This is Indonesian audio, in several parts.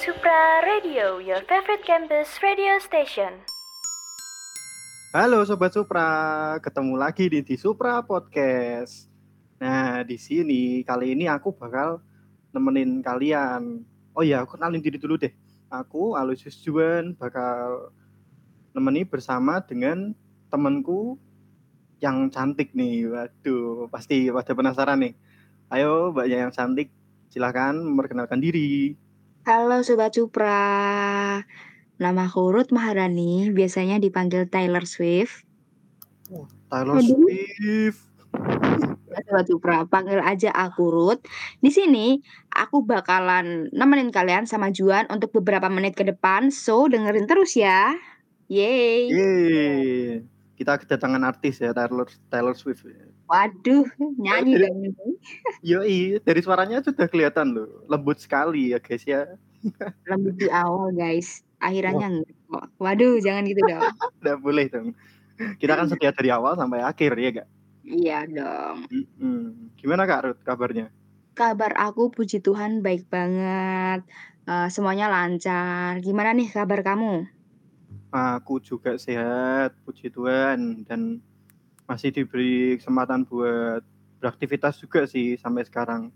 Supra Radio, your favorite campus radio station. Halo Sobat Supra, ketemu lagi di, di Supra Podcast. Nah, di sini kali ini aku bakal nemenin kalian. Oh ya, aku kenalin diri dulu deh. Aku Aloysius Juan bakal nemeni bersama dengan temanku yang cantik nih. Waduh, pasti pada penasaran nih. Ayo, Mbak yang cantik, silahkan memperkenalkan diri. Halo Sobat Supra, nama aku Ruth Maharani, biasanya dipanggil Taylor Swift. Oh, Taylor Aduh. Swift. Sobat Supra, panggil aja aku Ruth. Di sini aku bakalan nemenin kalian sama Juan untuk beberapa menit ke depan, so dengerin terus ya. Yeay. Yeay. Kita kedatangan artis ya, Taylor Taylor Swift. Waduh, nyanyi Jadi- dong ini. Yoi, dari suaranya sudah kelihatan loh, lembut sekali ya guys ya. Lembut di awal guys, akhirannya enggak kok. Waduh, jangan gitu dong. Udah boleh dong. Kita kan setia dari awal sampai akhir ya gak? Iya dong. Mm-mm. Gimana Kak Ruth kabarnya? Kabar aku puji Tuhan baik banget. Eh, semuanya lancar. Gimana nih kabar kamu? Aku juga sehat, puji Tuhan dan masih diberi kesempatan buat beraktivitas juga sih sampai sekarang.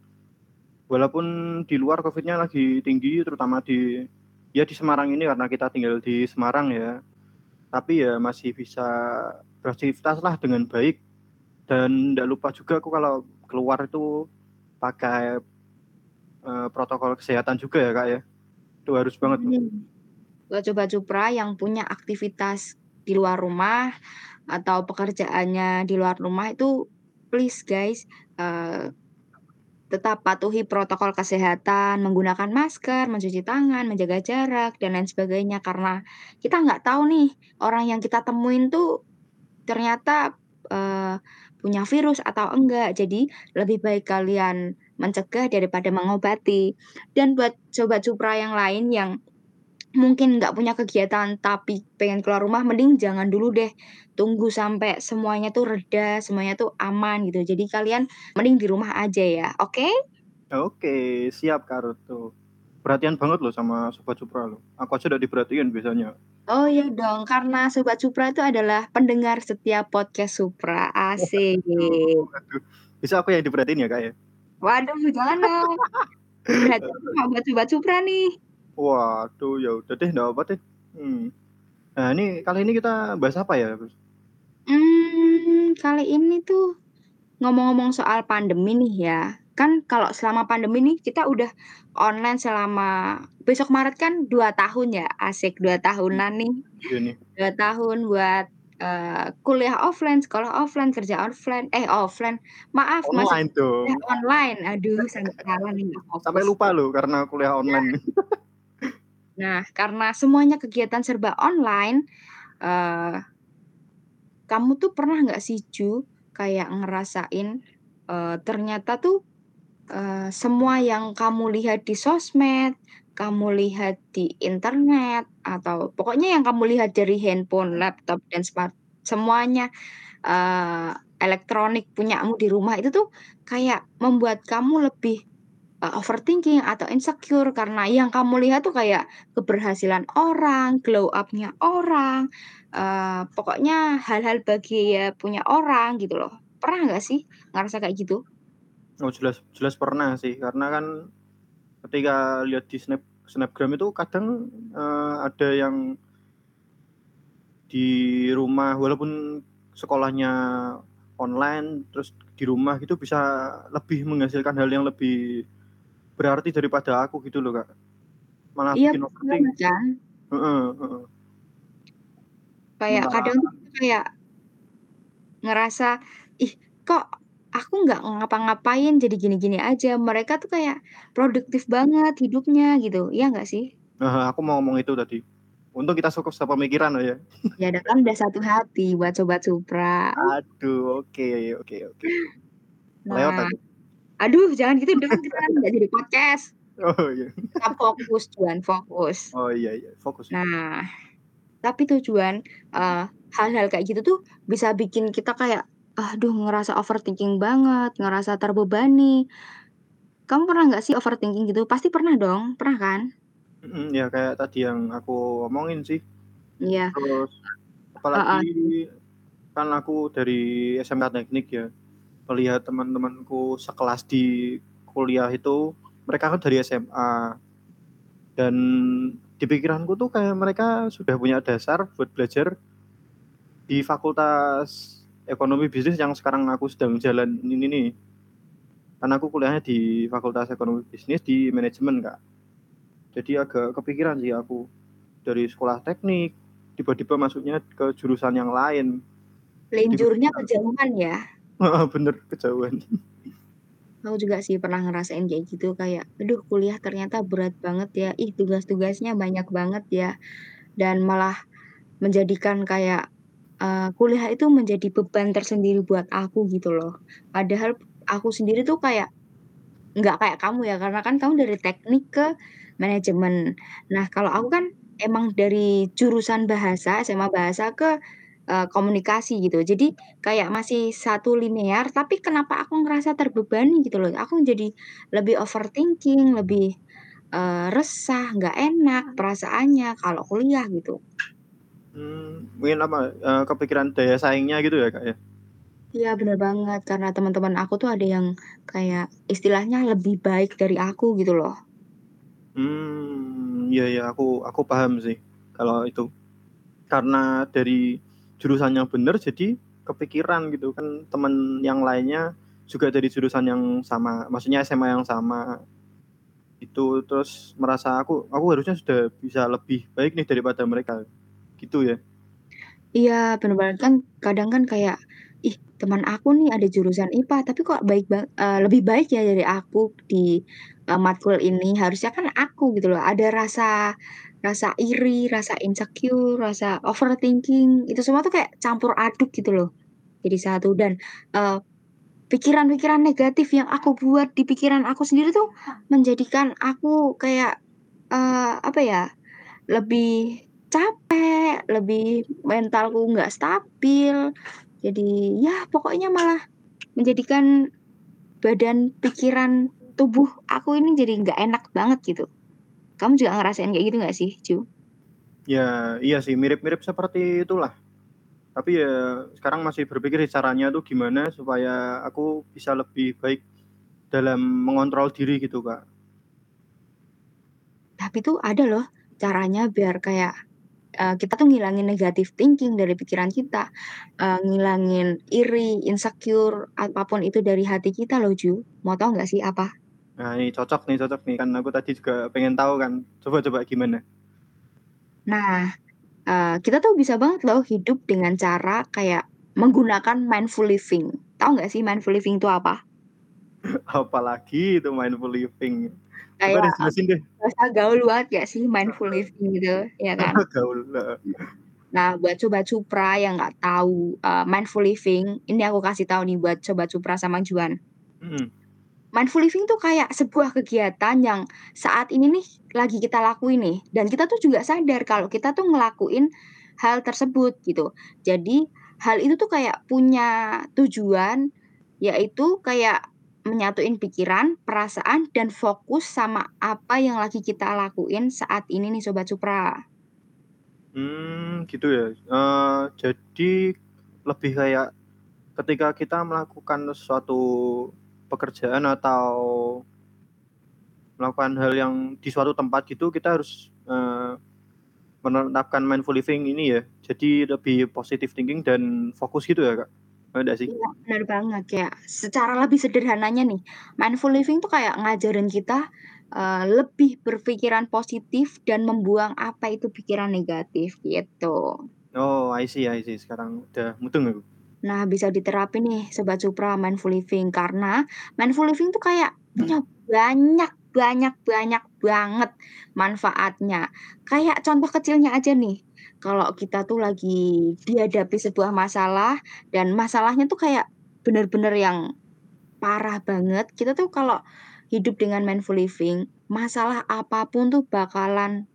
Walaupun di luar COVID-nya lagi tinggi, terutama di ya di Semarang ini karena kita tinggal di Semarang ya. Tapi ya masih bisa beraktivitas lah dengan baik. Dan tidak lupa juga aku kalau keluar itu pakai eh, protokol kesehatan juga ya kak ya. Itu harus banget. Buat coba Cupra yang punya aktivitas di luar rumah atau pekerjaannya di luar rumah itu please guys eh, tetap patuhi protokol kesehatan, menggunakan masker, mencuci tangan, menjaga jarak dan lain sebagainya karena kita nggak tahu nih orang yang kita temuin tuh ternyata eh, punya virus atau enggak. Jadi lebih baik kalian mencegah daripada mengobati. Dan buat sobat Cupra yang lain yang mungkin nggak punya kegiatan tapi pengen keluar rumah mending jangan dulu deh tunggu sampai semuanya tuh reda semuanya tuh aman gitu jadi kalian mending di rumah aja ya oke Oke, siap tuh. Perhatian banget loh sama Sobat Supra loh. Aku aja udah diperhatiin biasanya. oh iya dong karena sobat Supra itu adalah pendengar setiap podcast Supra asik Aduh, bisa aku yang diperhatiin ya kak ya? waduh jangan dong berarti buat sobat Supra nih Waduh, ya udah deh, enggak apa deh. Hmm. Nah ini kali ini kita bahas apa ya? Hmm, kali ini tuh ngomong-ngomong soal pandemi nih ya. Kan kalau selama pandemi nih kita udah online selama besok Maret kan dua tahun ya. Asik dua tahunan nih. Iya nih. Dua tahun buat eh, kuliah offline, sekolah offline, kerja offline. Eh offline. Maaf, masih Online tuh. kuliah online. Aduh, sampai salah nih nggak. Sampai lupa loh karena kuliah online. Nah, karena semuanya kegiatan serba online, eh kamu tuh pernah nggak sih Ju kayak ngerasain eh, ternyata tuh eh, semua yang kamu lihat di sosmed, kamu lihat di internet atau pokoknya yang kamu lihat dari handphone, laptop dan smart semuanya eh, elektronik punyamu di rumah itu tuh kayak membuat kamu lebih eh, overthinking atau insecure karena yang kamu lihat tuh kayak keberhasilan orang, glow up-nya orang, eh, pokoknya hal-hal bahagia punya orang gitu loh. Pernah nggak sih ngerasa kayak gitu? Oh jelas jelas pernah sih karena kan ketika lihat di snap snapgram itu kadang eh, ada yang di rumah walaupun sekolahnya online terus di rumah gitu bisa lebih menghasilkan hal yang lebih berarti daripada aku gitu loh kak malah Iya bikin bener overthinking kan? Heeh, heeh. Kayak Malah- kadang tuh kayak ngerasa ih kok aku nggak ngapa-ngapain jadi gini-gini aja. Mereka tuh kayak produktif banget hidupnya gitu. Iya nggak sih? Nah, aku mau ngomong itu tadi untung kita cukup sepemikiran loh ya Ya kan udah satu hati buat sobat Supra. aduh oke oke oke lewat Nah, aku aduh jangan gitu dong kan nggak jadi podcast. oh iya Kita fokus Juan, fokus. oh iya iya fokus Nah, tapi tujuan eh, hal-hal kayak gitu tuh bisa bikin kita kayak aduh ngerasa overthinking banget, ngerasa terbebani. Kamu pernah nggak sih overthinking gitu? Pasti pernah dong, pernah kan? Mhm, ya kayak tadi yang aku omongin sih. Iya. Terus apalagi kan aku dari SMK Teknik ya, melihat teman-temanku sekelas di kuliah itu, mereka kan dari SMA. Dan di pikiranku tuh kayak mereka sudah punya dasar buat belajar di fakultas ekonomi bisnis yang sekarang aku sedang jalanin ini nih. Karena aku kuliahnya di fakultas ekonomi bisnis di manajemen, Kak. Jadi agak kepikiran sih aku, dari sekolah teknik, tiba-tiba masuknya ke jurusan yang lain. Kepikiran. kejauhan ya? Bener, kejauhan. Aku juga sih pernah ngerasain kayak gitu, kayak, "Aduh kuliah ternyata berat banget ya, ih tugas-tugasnya banyak banget ya." Dan malah menjadikan kayak, eee, kuliah itu menjadi beban tersendiri buat aku gitu loh. Padahal aku sendiri tuh kayak nggak kayak kamu ya, karena kan kamu dari teknik ke manajemen. Nah, kalau aku kan emang dari jurusan bahasa, SMA bahasa ke, eee, komunikasi gitu. Jadi kayak masih satu linear, tapi kenapa aku ngerasa terbebani gitu loh. Aku jadi lebih overthinking, lebih, eee, resah, nggak enak perasaannya kalau kuliah gitu. Mmm, mungkin apa, eee, kepikiran daya saingnya gitu ya, Kak, ya? Iya bener banget, karena teman-teman aku tuh ada yang kayak istilahnya lebih baik dari aku gitu loh. Mmm, iya iya, aku aku paham sih kalau itu. Karena dari jurusan yang bener jadi kepikiran gitu kan temen yang lainnya juga dari jurusan yang sama, maksudnya SMA yang sama. Itu, terus merasa aku aku harusnya sudah bisa lebih baik nih daripada mereka, gitu ya? Iya bener banget, kan kadang kan kayak, "Ih teman aku nih ada jurusan IPA tapi kok baik ba eee, lebih baik ya dari aku di, eee, matkul ini, harusnya kan aku," gitu loh. Ada rasa rasa iri, rasa insecure, rasa overthinking, itu semua tuh kayak campur aduk gitu loh, jadi satu. Dan, eee, pikiran-pikiran negatif yang aku buat di pikiran aku sendiri tuh menjadikan aku kayak, eee, apa ya, lebih capek, lebih mentalku nggak stabil. Jadi ya pokoknya malah menjadikan badan, pikiran, tubuh aku ini jadi nggak enak banget gitu. Kamu juga ngerasain kayak gitu nggak sih, Ju? Ya, iya sih mirip-mirip seperti itulah. Tapi ya sekarang masih berpikir caranya tuh gimana supaya aku bisa lebih baik dalam mengontrol diri gitu, Kak. Tapi tuh ada loh caranya biar kayak, eee, kita tuh ngilangin negative thinking dari pikiran kita, eee, ngilangin iri, insecure, apa pun itu dari hati kita loh, Ju. Mau tahu nggak sih apa? Nah ini cocok nih cocok nih, kan aku tadi juga pengen tahu kan. Coba coba gimana? Nah, eee, kita tuh bisa banget loh hidup dengan cara kayak menggunakan mindful living. Tahu nggak sih mindful living itu apa? Apalagi itu mindful living. Coba Kayak, deh bahasa gaul banget nggak sih mindful living gitu, ya kan? Gaul, heeh. Nah, buat Sobat Supra yang nggak tahu, eee, mindful living, ini aku kasih tahu nih buat Sobat Supra sama Juan. Mhm. Mindful living tuh kayak sebuah kegiatan yang saat ini nih lagi kita lakuin nih, dan kita tuh juga sadar kalau kita tuh ngelakuin hal tersebut gitu. Jadi hal itu tuh kayak punya tujuan, yaitu kayak menyatuin pikiran, perasaan, dan fokus sama apa yang lagi kita lakuin saat ini nih Sobat Supra. Mmm, gitu ya. Eee, jadi lebih kayak ketika kita melakukan suatu pekerjaan atau melakukan hal yang di suatu tempat gitu, kita harus, eee, menetapkan mindful living ini ya. Jadi lebih positive thinking dan fokus gitu ya, Kak? Nggak sih? Iya, bener banget. Kayak secara lebih sederhananya nih, mindful living tuh kayak ngajarin kita, eee, lebih berpikiran positif dan membuang apa itu pikiran negatif, gitu. Oh, I see I see, sekarang udah mudeng aku. Nah, bisa diterapin nih Sobat Supra mindful living, karena mindful living tuh kayak punya banyak banyak banyak banget manfaatnya. Kayak contoh kecilnya aja nih, kalau kita tuh lagi dihadapi sebuah masalah dan masalahnya tuh kayak bener-bener yang parah banget, kita tuh kalau hidup dengan mindful living, masalah apa pun tuh bakalan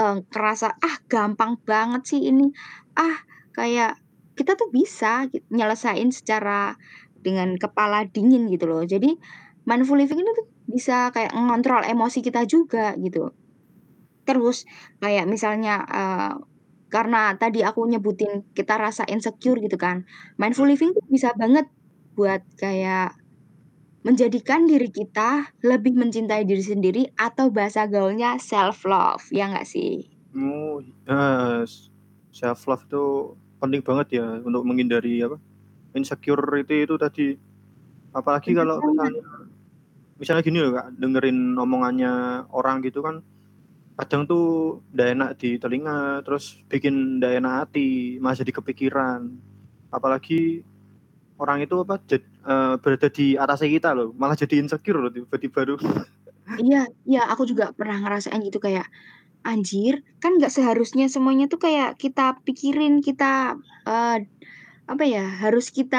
eee, kerasa, "Ah gampang banget sih ini, ah," kayak kita tuh bisa nyelesain secara dengan kepala dingin gitu loh. Jadi mindful living ini tuh bisa kayak ngontrol emosi kita juga gitu. Terus kayak misalnya, eee, karena tadi aku nyebutin kita rasa insecure gitu kan, mindful living tuh bisa banget buat kayak menjadikan diri kita lebih mencintai diri sendiri atau bahasa gaulnya self love, ya nggak sih? Oh, eee, self love itu penting banget ya untuk menghindari apa, insecurity itu tadi. Apalagi kalau misalnya misalnya gini loh, Kak, dengerin omongannya orang gitu kan, kadang tuh nggak enak di telinga, terus bikin nggak enak hati, malah jadi kepikiran. Apalagi orang itu apa, jad eee, berada di atasnya kita loh, malah jadi insecure loh tiba-tiba tuh. Iya iya, aku juga pernah ngerasain gitu kayak, anjir, kan nggak seharusnya semuanya tuh kayak kita pikirin, kita, eee, apa ya, harus kita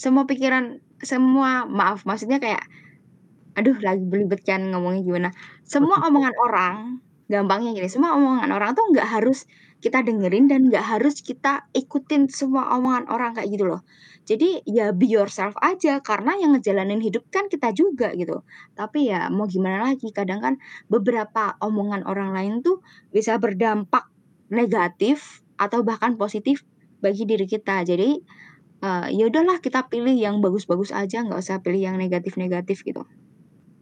semua pikiran semua maaf, maksudnya kayak aduh lagi belibet kan ngomongnya gimana, semua omongan orang, gampangnya gini, semua omongan orang tuh nggak harus kita dengerin dan nggak harus kita ikutin semua omongan orang kayak gitu loh. Jadi ya be yourself aja, karena yang ngejalanin hidup kan kita juga gitu. Tapi ya mau gimana lagi, kadang kan beberapa omongan orang lain tuh bisa berdampak negatif atau bahkan positif bagi diri kita. Jadi, eee, ya udahlah kita pilih yang bagus-bagus aja, nggak usah pilih yang negatif-negatif gitu.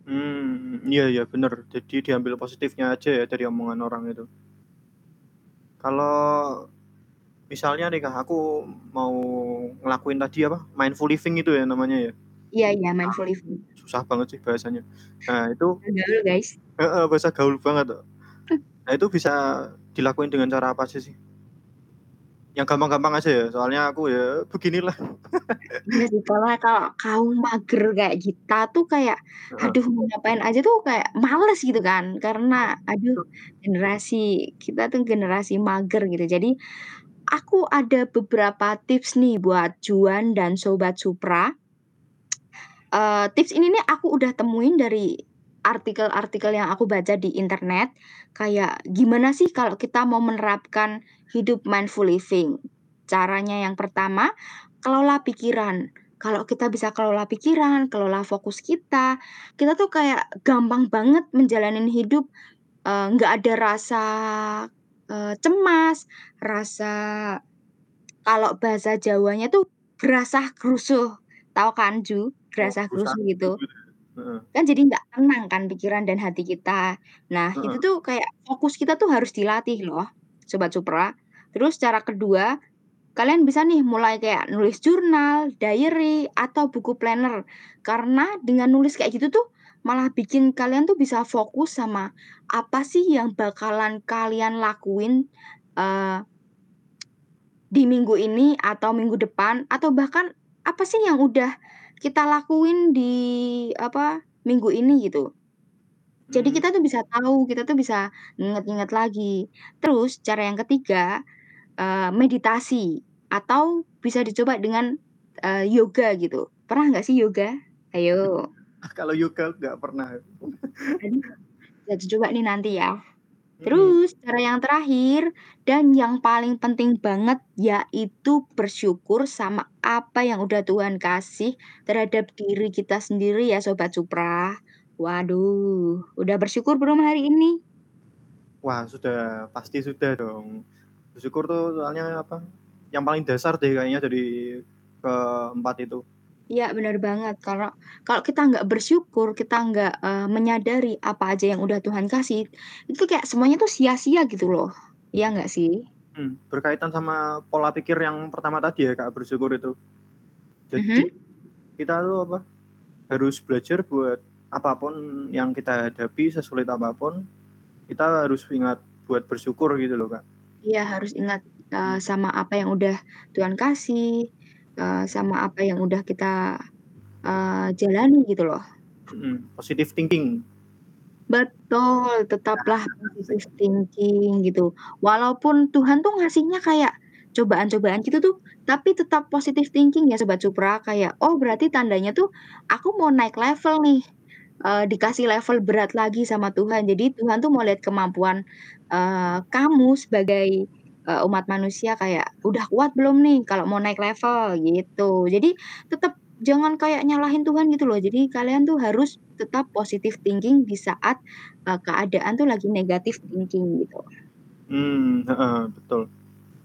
Mmm, iya iya bener, jadi diambil positifnya aja ya dari omongan orang itu. Kalau misalnya nih, Kak, aku mau ngelakuin tadi apa, mindful living itu ya namanya ya? Iya iya, mindful living. Susah banget sih bahasanya. Nah itu Gaul, guys. heeh, bahasa gaul banget. Nah itu bisa dilakuin dengan cara apa aja sih? Yang gampang-gampang aja ya, soalnya aku ya beginilah. Iya sih, kalau kalau kaum mager kayak kita tuh kayak, aduh mau ngapain aja tuh kayak males gitu kan, karena aduh generasi kita tuh generasi mager gitu. Jadi, aku ada beberapa tips nih buat Juan dan Sobat Supra. Eee, tips ini nih aku udah temuin dari artikel-artikel yang aku baca di internet, kayak gimana sih kalau kita mau menerapkan hidup mindful living. Caranya yang pertama, kelola pikiran. Kalau kita bisa kelola pikiran, kelola fokus kita, kita tuh kayak gampang banget menjalanin hidup, eee, nggak ada rasa, eee, cemas, rasa kalau bahasa Jawanya tuh grasah-grusuh, tahu kan Ju, Oh, susah grasah-grusuh gitu Kan jadi nggak tenang kan pikiran dan hati kita. Nah, itu Heeh. tuh kayak fokus kita tuh harus dilatih loh, Sobat Supra. Terus cara kedua, kalian bisa nih mulai kayak nulis jurnal, diary, atau buku planner. Karena dengan nulis kayak gitu tuh malah bikin kalian tuh bisa fokus sama apa sih yang bakalan kalian lakuin, eee di minggu ini atau minggu depan, atau bahkan apa sih yang udah kita lakuin di apa, minggu ini gitu. Jadi Mmm. kita tuh bisa tahu, kita tuh bisa nginget-nginget lagi. Terus cara yang ketiga, eee, meditasi atau bisa dicoba dengan, eee, yoga gitu. Pernah nggak sih yoga? Ayo. Kalau yoga nggak pernah. Aduh, bisa dicoba nih nanti ya. Mhm. Terus cara yang terakhir dan yang paling penting banget yaitu bersyukur sama apa yang udah Tuhan kasih terhadap diri kita sendiri ya Sobat Supra. Waduh, udah bersyukur belum hari ini? Wah sudah, pasti sudah dong. Bersyukur tuh soalnya apa, yang paling dasar deh kayaknya dari keempat itu. Iya bener banget, kalau kalau kita nggak bersyukur, kita nggak, eee, menyadari apa aja yang udah Tuhan kasih, itu kayak semuanya tuh sia-sia gitu loh, iya nggak sih? Mmm, berkaitan sama pola pikir yang pertama tadi ya Kak, bersyukur itu. Mhm. Jadi, kita tuh apa, harus belajar buat apa pun yang kita hadapi, sesulit apa pun, kita harus ingat buat bersyukur gitu loh, Kak. Iya harus ingat, eee, Mhm. sama apa yang udah Tuhan kasih, eee, sama apa yang udah kita, eee, jalani gitu loh. Mhm, positive thinking. Betul, tetaplah positive thinking gitu. Walaupun Tuhan tuh ngasihnya kayak cobaan-cobaan gitu tuh, tapi tetap positive thinking ya Sobat Supra, kayak, oh berarti tandanya tuh aku mau naik level nih, eee, dikasih level berat lagi sama Tuhan. Jadi Tuhan tuh mau lihat kemampuan, eee, kamu sebagai, eee, umat manusia kayak, udah kuat belum nih kalau mau naik level gitu. Jadi tetep jangan kayak nyalahin Tuhan gitu loh. Jadi kalian tuh harus tetap positive thinking di saat, eee, keadaan tuh lagi negatif thinking gitu. Mmm, heeh, betul.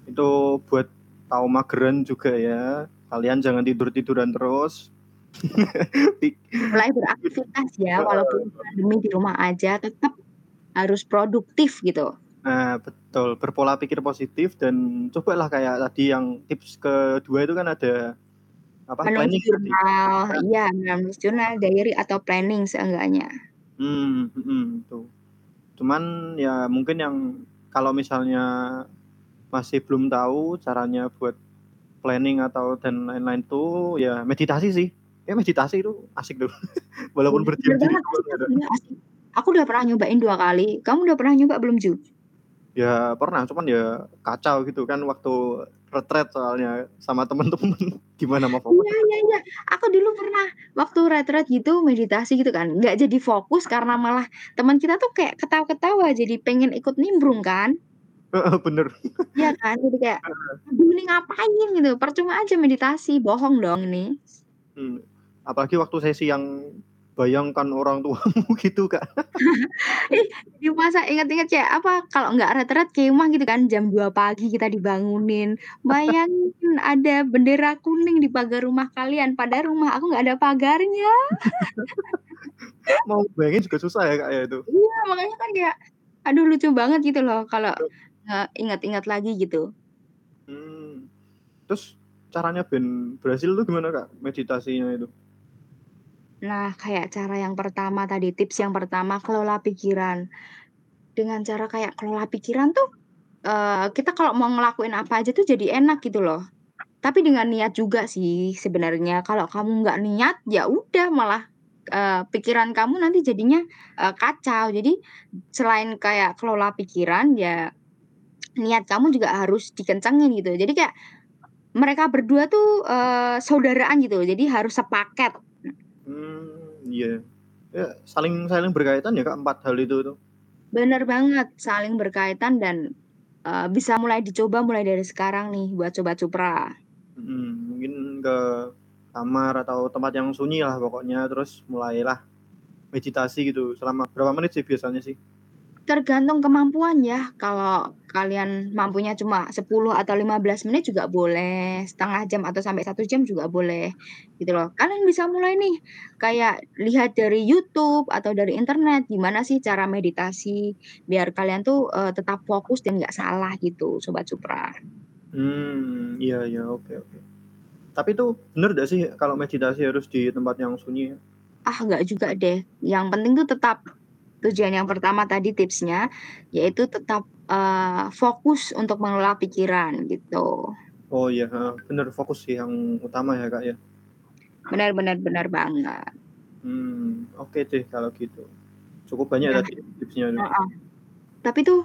Itu buat tahu mageran juga ya, kalian jangan tidur-tiduran terus. Mulai beraktivitas ya, walaupun pandemi di rumah aja, tetap harus produktif gitu. Nah, betul, berpola pikir positif dan cobalah kayak tadi yang tips kedua itu kan ada, apa, Menulis planning tadi. jurnal, iya menulis jurnal, diary, atau planning seenggaknya. Mmm, mhm, tuh. Cuman ya mungkin yang kalau misalnya masih belum tahu caranya buat planning atau dan lain-lain tuh ya meditasi sih. Kayaknya meditasi itu asik tuh, walaupun berdiam diri asik iya asik. Aku udah pernah nyobain 2 kali, kamu udah pernah nyoba belum, Ju? Ya pernah, cuman ya kacau gitu kan waktu retret soalnya sama temen-temen, gimana mau fokus Iya iya iya, aku dulu pernah waktu retret gitu, meditasi gitu kan, nggak jadi fokus karena malah teman kita tuh kayak ketawa-ketawa, jadi pengen ikut nimbrung kan. Bener. Iya kan, jadi kayak, Heeh. "Aduh ini ngapain?" Gitu, percuma aja meditasi, bohong dong ini. Mmm, apalagi waktu sesi yang bayangkan orang tuamu gitu, Kak. Jadi masa inget-inget kayak apa, kalau nggak retret kemah gitu kan, jam 2 pagi kita dibangunin, "Bayangin ada bendera kuning di pagar rumah kalian, padahal rumah aku nggak ada pagarnya." Mau bayangin juga susah ya, Kak, ya itu? Iya, makanya kan kayak, aduh lucu banget gitu loh kalau, eee, ingat-ingat lagi gitu. Mmm, terus caranya ben berhasil tuh gimana, Kak, meditasinya itu? Nah, kayak cara yang pertama tadi, tips yang pertama kelola pikiran. Dengan cara kayak kelola pikiran tuh, eee, kita kalau mau ngelakuin apa aja tuh jadi enak gitu loh. Tapi dengan niat juga sih sebenarnya, kalau kamu nggak niat, ya udah malah, eee, pikiran kamu nanti jadinya, eee, kacau. Jadi selain kayak kelola pikiran, ya niat kamu juga harus dikencengin gitu. Jadi kayak mereka berdua tuh, eee, saudaraan gitu, jadi harus sepaket. Mmm, iya. Ya saling saling berkaitan ya, Kak, 4 hal itu tuh. Bener banget, saling berkaitan dan, eee, bisa mulai dicoba mulai dari sekarang nih buat Sobat Supra. Mhm, mungkin ke kamar atau tempat yang sunyi lah pokoknya, terus mulailah meditasi gitu, selama berapa menit sih biasanya sih? Tergantung kemampuan ya, kalau kalian mampunya cuma 10 atau 15 menit juga boleh, 1/2 jam atau sampai 1 jam juga boleh, gitu loh. Kalian bisa mulai nih, kayak lihat dari YouTube atau dari internet, gimana sih cara meditasi, biar kalian tuh, eee, tetap fokus dan nggak salah gitu, Sobat Supra. Mmm, iya iya, oke oke. Tapi itu bener nggak sih kalau meditasi harus di tempat yang sunyi? Ah, nggak juga deh, yang penting tuh tetap tujuan yang pertama tadi tipsnya, yaitu tetap, eee, fokus untuk mengelola pikiran gitu. Oh iya, bener fokus sih yang utama ya, Kak, ya? Bener bener bener banget. Mmm, oke deh kalau gitu. Cukup banyak Nah tadi tipsnya tuh. heeh. Tapi tuh,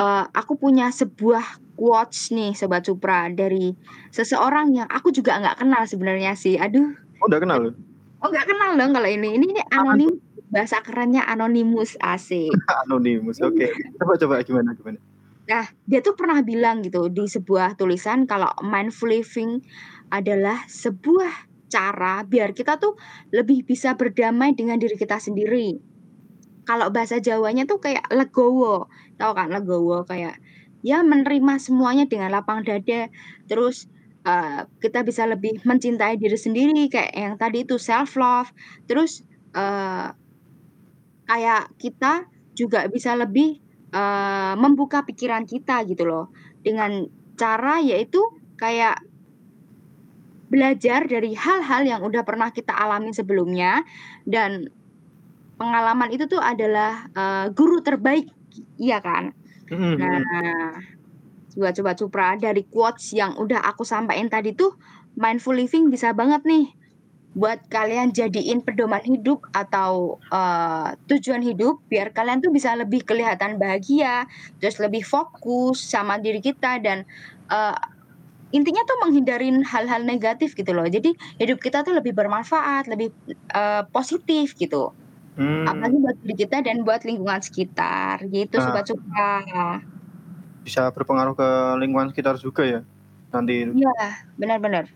eee, aku punya sebuah quotes nih Sobat Supra, dari seseorang yang aku juga nggak kenal sebenarnya sih. Aduh. Oh, nggak kenal loh? Oh, nggak kenal dong kalau ini. Ini tuh? anonim, bahasa kerennya anonymous, asik. Anonymous, oke. Coba coba gimana gimana? Nah, dia tuh pernah bilang gitu di sebuah tulisan kalau mindful living adalah sebuah cara biar kita tuh lebih bisa berdamai dengan diri kita sendiri. Kalau bahasa Jawanya tuh kayak legowo, tahu kan legowo? Kayak, ya menerima semuanya dengan lapang dada, terus, eee, kita bisa lebih mencintai diri sendiri kayak yang tadi itu self love, terus, eee kayak kita juga bisa lebih, eee, membuka pikiran kita gitu loh, dengan cara yaitu kayak belajar dari hal-hal yang udah pernah kita alamin sebelumnya, dan pengalaman itu tuh adalah, eee, guru terbaik, iya kan? Nah, Sobat Supra, dari quotes yang udah aku sampein tadi tuh, mindful living bisa banget nih buat kalian jadiin pedoman hidup atau, eee, tujuan hidup, biar kalian tuh bisa lebih kelihatan bahagia, terus lebih fokus sama diri kita dan, eee, intinya tuh menghindarin hal-hal negatif gitu loh. Jadi hidup kita tuh lebih bermanfaat, lebih, eee, positif gitu. Mmm. Apalagi buat diri kita dan buat lingkungan sekitar, gitu Nah. Sobat Supra. Bisa berpengaruh ke lingkungan sekitar juga ya, nanti? Iya, bener.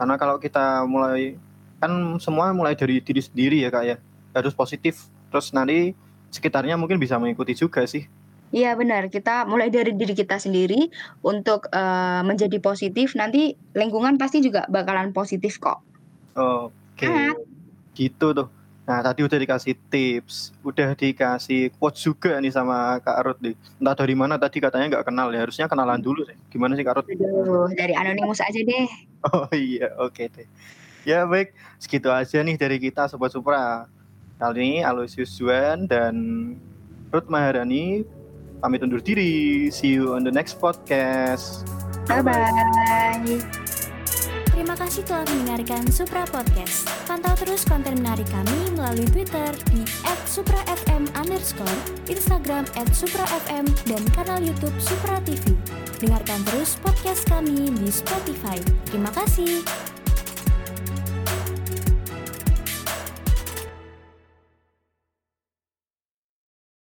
Karena kalau kita mulai kan semua mulai dari diri sendiri ya kak ya harus positif terus nanti sekitarnya mungkin bisa mengikuti juga sih Iya benar, kita mulai dari diri kita sendiri untuk uh, menjadi positif, nanti lingkungan pasti juga bakalan positif kok. Oke, gitu tuh. Nah tadi udah dikasih tips, udah dikasih quote juga nih sama Kak Arut nih. Entah dari mana tadi katanya nggak kenal ya, harusnya kenalan dulu sih. Gimana sih Kak Arut? Aduh, dari anonimus aja deh. Oh iya, oke deh. Ya baik, segitu aja nih dari kita Sobat Supra. Kali ini Aloysius Juan dan Ruth Maharani pamit undur diri. See you on the next podcast. Bye-bye. Terima kasih telah mendengarkan Supra Podcast. Pantau terus konten menarik kami melalui Twitter di @suprafm underscore, Instagram @suprafm, dan kanal YouTube Supra TV. Dengarkan terus podcast kami di Spotify. Terima kasih.